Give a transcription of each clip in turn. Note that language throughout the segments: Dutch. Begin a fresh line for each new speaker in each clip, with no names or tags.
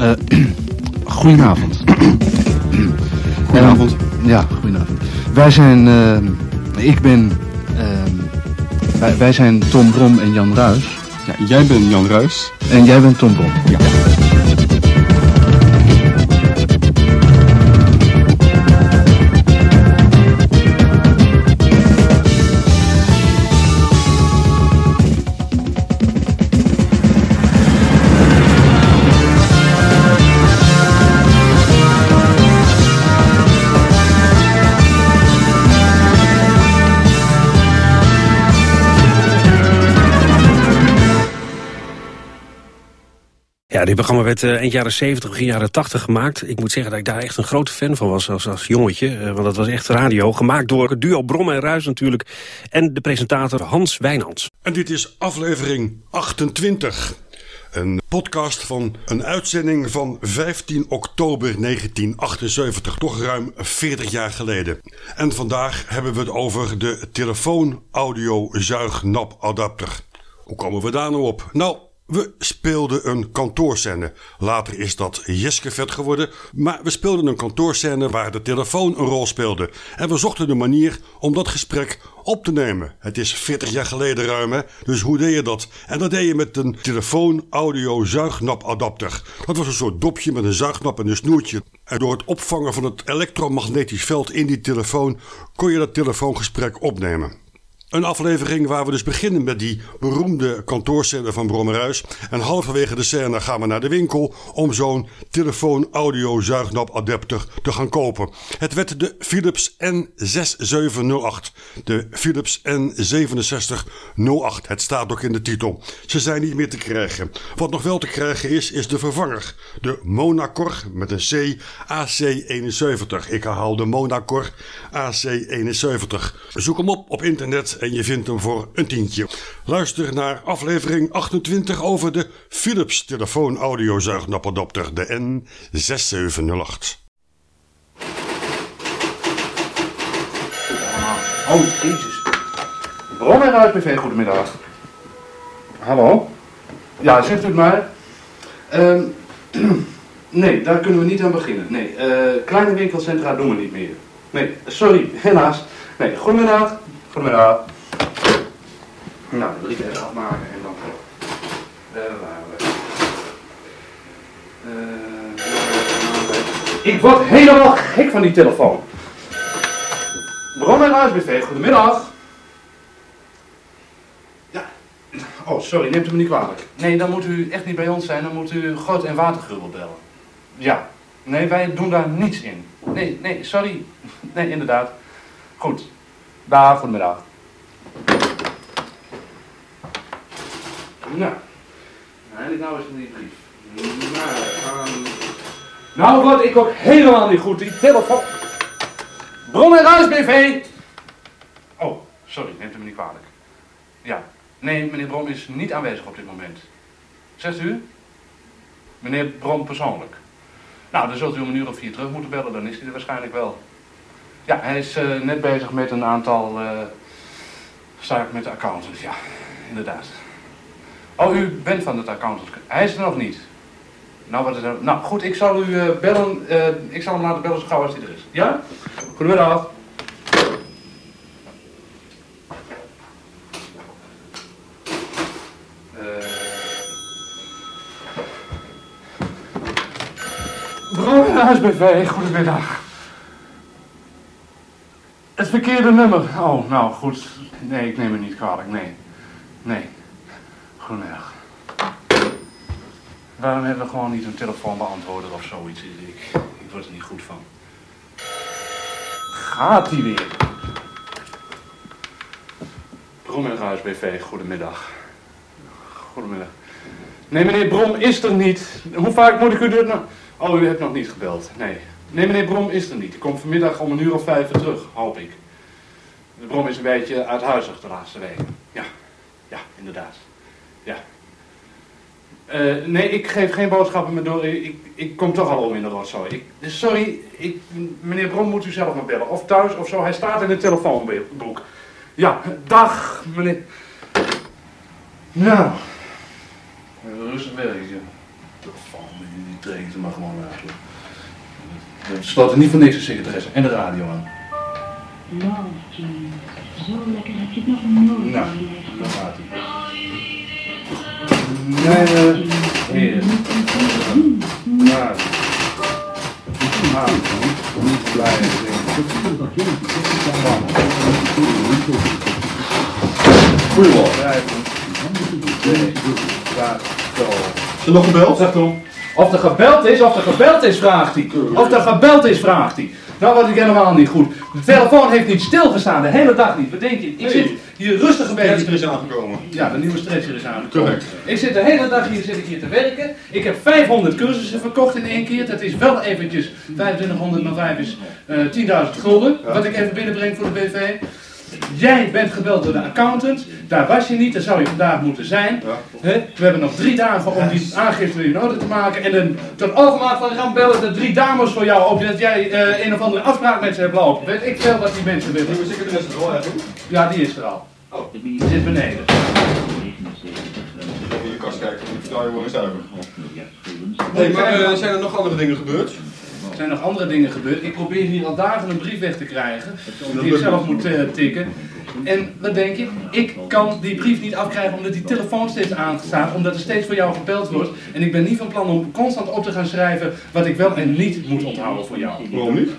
Eh, goedenavond.
Goedenavond.
Ja, goedenavond. Wij zijn, eh, ik ben, eh, wij, wij zijn Tom Brom en Jan Ruis.
Ja, jij bent Jan Ruis.
En jij bent Tom Brom.
Ja.
Ja, dit programma werd eind jaren 70, begin jaren 80 gemaakt. Ik moet zeggen dat ik daar echt een grote fan van was als, als jongetje. Uh, want dat was echt radio, gemaakt door het duo Brom en Ruis natuurlijk. En de presentator Hans Wijnands.
En dit is aflevering 28. Een podcast van een uitzending van 15 oktober 1978, toch ruim 40 jaar geleden. En vandaag hebben we het over de telefoon-audio-zuignapadapter. Hoe komen we daar nou op? Nou, we speelden een kantoorscène. Later is dat Jeskevet geworden. Maar we speelden een kantoorscène waar de telefoon een rol speelde. En we zochten een manier om dat gesprek op te nemen. Het is 40 jaar geleden ruim, hè? Dus hoe deed je dat? En dat deed je met een telefoon-audio-zuignapadapter. Dat was een soort dopje met een zuignap en een snoertje. En door het opvangen van het elektromagnetisch veld in die telefoon kon je dat telefoongesprek opnemen. Een aflevering waar we dus beginnen met die beroemde kantoorscène van Brommerhuis. En halverwege de scène gaan we naar de winkel om zo'n telefoon-audio-zuignap-adapter te gaan kopen. Het werd de Philips N6708. De Philips N6708. Het staat ook in de titel. Ze zijn niet meer te krijgen. Wat nog wel te krijgen is, is de vervanger. De Monacor met een C AC71. Ik herhaal de Monacor AC71. Zoek hem op op internet en je vindt hem voor een tientje. Luister naar aflevering 28 over de Philips telefoon audiozuignapadapter, de N6708.
Oh, jezus. Bron en Ruis BV, goedemiddag. Hallo? Ja, zegt u het maar. Ehm, nee, daar kunnen we niet aan beginnen. Nee, uh, kleine winkelcentra doen we niet meer. Nee, sorry, helaas. Nee, goedemiddag. Goedemiddag. Nou, de brief even afmaken en dan. Uh, uh, ik word helemaal gek van die telefoon. Bron en BV, goedemiddag. Ja. Oh, sorry, neemt u me niet kwalijk. Nee, dan moet u echt niet bij ons zijn, dan moet u groot en watergrubbel bellen. Ja. Nee, wij doen daar niets in. Nee, nee, sorry. Nee, inderdaad. Goed. Dag, goedemiddag. Nou, eindelijk nou is het die brief. Nou, um... nou word ik ook helemaal niet goed. Die telefoon... Bron en Ruis BV! Oh, sorry, neemt u me niet kwalijk. Ja, nee, meneer Bron is niet aanwezig op dit moment. Zegt u? Meneer Bron persoonlijk. Nou, dan zult u om een uur of vier terug moeten bellen, dan is hij er waarschijnlijk wel. Ja, hij is uh, net bezig met een aantal uh, zaken met de accountant, ja, inderdaad. Oh, u bent van het accountant. Hij is er nog niet. Nou, wat is er? Nou, goed, ik zal u uh, bellen. ik zal hem laten bellen zo als hij er is. Ja? Goedemiddag. Brouwerhuis BV, goedemiddag. Het verkeerde nummer. Oh, nou goed. Nee, ik neem het niet kwalijk. Nee. Nee. Goedemiddag. Waarom hebben we gewoon niet een telefoonbeantwoorder of zoiets? Ik, ik word er niet goed van. Gaat die weer? Brommerhuis BV, goedemiddag. Goedemiddag. Nee, meneer Brom is er niet. Hoe vaak moet ik u dit. Oh, u hebt nog niet gebeld. Nee. Nee, meneer Brom is er niet. Ik kom vanmiddag om een uur of vijf terug, hoop ik. De Brom is een beetje uithuizig de laatste weken. Ja, ja, inderdaad. Ja. Uh, nee, ik geef geen boodschappen meer door. Ik, ik kom toch al om in de rotzooi. Ik, dus sorry, ik, meneer Brom moet u zelf maar bellen. Of thuis of zo. Hij staat in het telefoonboek. Ja, dag, meneer. Nou, rustig werken. Telefoon, die, die treden ze maar gewoon uit. We sloten niet voor niks de secretaresse en de radio aan.
Zo lekker heb je het nog nooit
Nou, dan gaat hij. Nee. Nou, nou, niet blij. Zo.
Is er nog gebeld?
Zegt Tom. Of er gebeld is, of er gebeld is, vraagt hij. Of er gebeld is, vraagt hij. Nou was ik helemaal niet goed. De telefoon heeft niet stilgestaan, de hele dag niet. Wat denk je? Ik zit hier rustig een beetje.
er is aangekomen.
Ja, de nieuwe stretcher is aangekomen.
Correct.
Ik zit de hele dag hier, zit ik hier te werken. Ik heb 500 cursussen verkocht in één keer. Dat is wel eventjes 2500 maar 5 is eh 10.000 gulden. Wat ik even binnenbreng voor de BV. Jij bent gebeld door de accountant. Daar was je niet, daar zou je vandaag moeten zijn. Hè? We hebben nog drie dagen om die aangifte weer in orde te maken. En dan tot overmaat van gaan bellen de drie dames voor jou op. Dat jij eh, een of andere afspraak met ze hebt lopen. Weet ik veel wat die mensen willen.
Nieuwe secretaresse er wel even.
Ja, die is er al. Die zit beneden.
Even in je kast kijken. Die vertrouw je wel eens zuiver. Nee, maar eh, zijn er nog andere dingen gebeurd?
Er zijn nog andere dingen gebeurd. Ik probeer hier al dagen een brief weg te krijgen. Die ik zelf moet eh, tikken. En wat denk je? Ik kan die brief niet afkrijgen omdat die telefoon steeds aanstaat. Omdat er steeds voor jou gebeld wordt. En ik ben niet van plan om constant op te gaan schrijven wat ik wel en niet moet onthouden voor jou.
Waarom niet?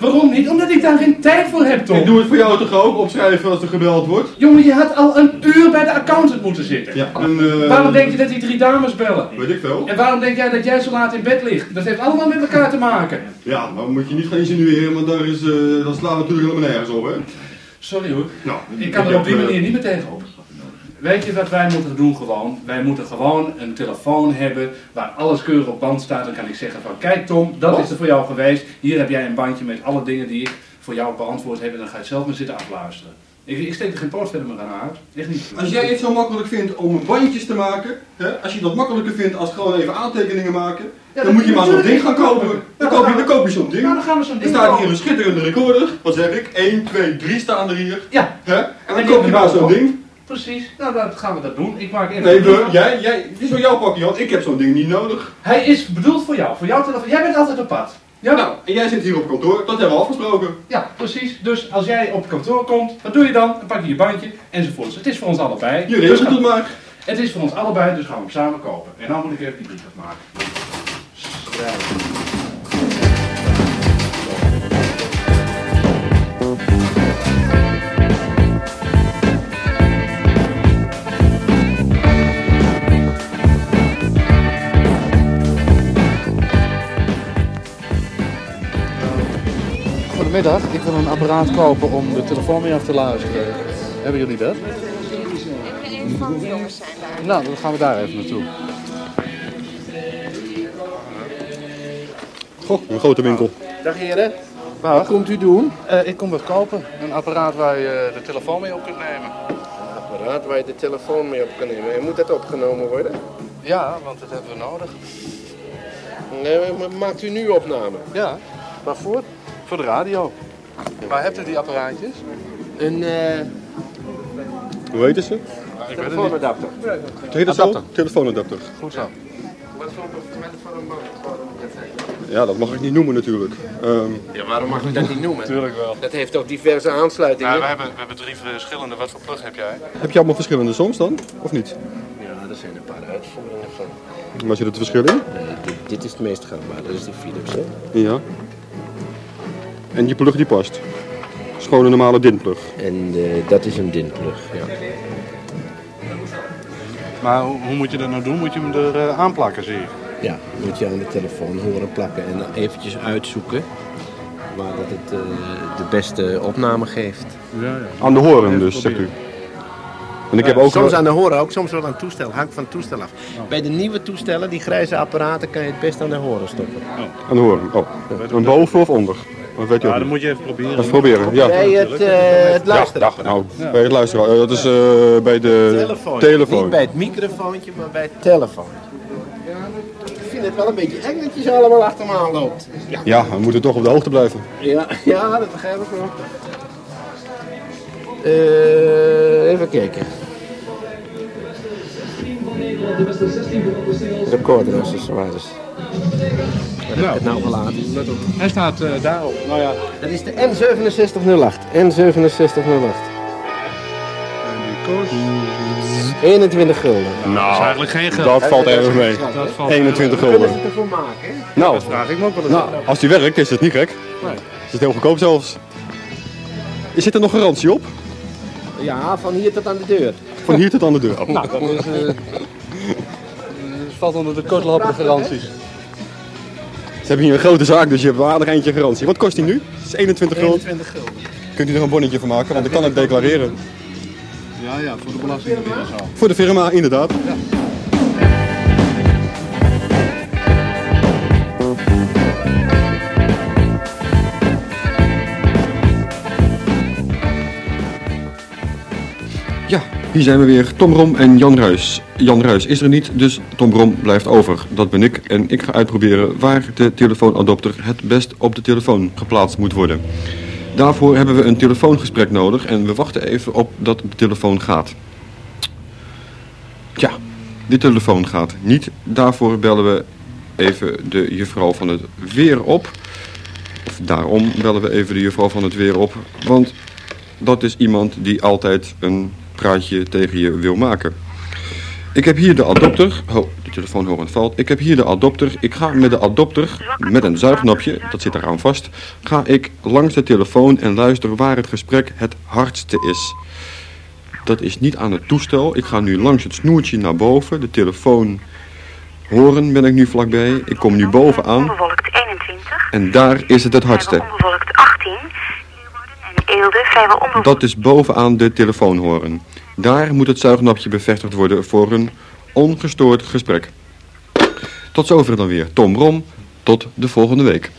Waarom niet? Omdat ik daar geen tijd voor heb,
Ik
Tom.
doe het voor jou toch ook, opschrijven als er gebeld wordt?
Jongen, je had al een uur bij de accountant moeten zitten.
Ja. En, eh,
Waarom denk je dat die drie dames bellen?
Weet ik veel.
En waarom denk jij dat jij zo laat in bed ligt? Dat heeft allemaal met elkaar te maken.
Ja, maar moet je niet gaan insinueren, want daar is, eh dat slaat natuurlijk helemaal nergens op, hè?
Sorry hoor.
Nou,
Ik kan er op die
eh,
manier niet meer tegenop. Weet je wat wij moeten doen gewoon? Wij moeten gewoon een telefoon hebben waar alles keurig op band staat. Dan kan ik zeggen van kijk Tom, dat is er voor jou geweest. Hier heb jij een bandje met alle dingen die ik voor jou beantwoord heb. En dan ga je zelf maar zitten afluisteren. Ik, ik steek er geen post verder meer aan uit. Echt niet.
Als jij het zo makkelijk vindt om bandjes te maken, hè, als je dat makkelijker vindt als gewoon even aantekeningen maken,
Ja,
dan moet je maar zo'n ding gaan kopen. Dan koop je, dan koop je zo'n ding.
Nou, dan gaan we zo'n
Er
ding
staat hier een schitterende recorder. Wat zeg ik? 1, 2, 3 staan er hier.
Ja,
Hè? En
En
dan koop je maar zo'n ding.
Precies. Nou, dan gaan we dat doen. Ik maak even
Nee, we, jij, jij, het is voor jou pakje, Jan. Ik heb zo'n ding niet nodig.
Hij is bedoeld voor jou, voor jouw telefoon. Jij bent altijd op pad. Ja,
Nou, en jij zit hier op kantoor. Dat hebben we afgesproken.
Ja, precies. Dus als jij op kantoor komt, wat doe je dan? Dan pak je je bandje enzovoorts. Het is voor ons allebei.
Je
Dus gaan-
het maar.
Het is voor ons allebei, dus gaan we hem samen kopen. En dan moet ik even die brief afmaken. Schrijven. Goedemiddag, ik wil een apparaat kopen om de telefoon mee af te luisteren. Hebben jullie dat?
Een van de jongens zijn daar.
Nou, dan gaan we daar even naartoe.
Goh, een grote winkel.
Dag heren,
Wat
wat komt u doen?
Eh, ik kom wat kopen. Een apparaat waar je de telefoon mee op kunt nemen.
Een apparaat waar je de telefoon mee op kan nemen. En moet dat opgenomen worden?
Ja, want dat hebben we nodig.
Nee, maar maakt u nu opname?
Ja,
Waarvoor?
Voor de radio. Waar hebt u die apparaatjes?
Een eh
Hoe heet ze?
telefoonadapter.
Heet het zo? Telefoonadapter.
Goed zo.
Wat voor voor een?
Ja, dat mag ik niet noemen natuurlijk. Ehm,
Ja, waarom mag u dat niet noemen?
Tuurlijk wel.
Dat heeft toch diverse aansluitingen?
Nou, we, hebben, we hebben drie verschillende. Wat voor plug heb jij?
heb je allemaal verschillende soms dan? Of niet?
Ja, er zijn een paar uitvoeringen van.
Waar zit het verschil in?
Nee, dit, dit is het meest gangbaar, dat is die Philips. Hè?
Ja. En die plug die past. is gewoon een normale dinplug.
En eh, dat is een DIN-plug, ja.
Maar hoe, hoe moet je dat nou doen? Moet je hem er eh, aanplakken, zie ik.
Ja, moet je aan de telefoon horen plakken en dan eventjes uitzoeken waar dat het eh, de beste opname geeft.
Ja, ja.
Aan de horen dus, zegt u. En ik heb ook...
Soms aan de horen ook, soms wel aan het toestel. Hangt van het toestel af. Bij de nieuwe toestellen, die grijze apparaten, kan je het best aan de horen stoppen.
Aan de horen. Oh. Een boven of onder? Dat weet je ook
Ja, dan moet je even proberen.
Even proberen, ja.
Bij het, eh het
Ja,
luisteren.
dag. Nou, bij het luisteren. Eh, dat is eh, bij de
telefoon.
telefoon.
Niet bij het microfoontje, maar bij het telefoon. Ik vind het wel een beetje eng dat je zo allemaal achter me aan loopt.
Ja, we moeten toch op de hoogte blijven.
Ja, ja dat begrijp ik wel. Eh, even kijken. Recorder accessoires. Waar heb ik het nou gelaten?
Hij staat eh, daarop. Nou ja,
Dat is de N6708. N6708. 21 gulden.
dat is eigenlijk geen geld.
Dat valt erg mee.
Dat valt
21
Kunnen
gulden.
ze het ervoor maken?
Nou,
vraag ik me ook wel eens.
nou, als die werkt is het niet gek.
Nee.
Is het heel goedkoop zelfs. Is zit er nog garantie op?
Ja, van hier tot aan de deur.
Van hier tot aan de deur.
Nou, dat is, eh, dat valt onder de kortlopende garanties.
Ze hebben hier een grote zaak, dus je hebt een aardig eindje garantie. Wat kost die nu? Het is 21 gulden.
21 gulden.
Kunt u er een bonnetje van maken, want ik kan het declareren.
Ja, ja, voor de belasting.
Voor de firma, inderdaad. Ja, hier zijn we weer. Tom Rom en Jan Ruis. Jan Ruis is er niet, dus Tom Rom blijft over. Dat ben ik en ik ga uitproberen waar de telefoonadapter het best op de telefoon geplaatst moet worden. Daarvoor hebben we een telefoongesprek nodig en we wachten even op dat de telefoon gaat. Ja, de telefoon gaat niet. Daarvoor bellen we even de juffrouw van het weer op. Of daarom bellen we even de juffrouw van het weer op. Want dat is iemand die altijd een praatje tegen je wil maken. Ik heb hier de adopter. Oh, de telefoonhoorn valt. Ik heb hier de adopter. Ik ga met de adopter, met een zuignapje, dat zit eraan vast, ga ik langs de telefoon en luister waar het gesprek het hardste is. Dat is niet aan het toestel. Ik ga nu langs het snoertje naar boven. De telefoon horen ben ik nu vlakbij. Ik kom nu bovenaan
Onbewolkt 21,
en daar is het het hardste.
onbewolkt 18, en Eelde vrijwel onbewolkt.
Dat is bovenaan de telefoonhoorn. Daar moet het zuignapje bevestigd worden voor een ongestoord gesprek. Tot zover dan weer. Tom Rom, tot de volgende week.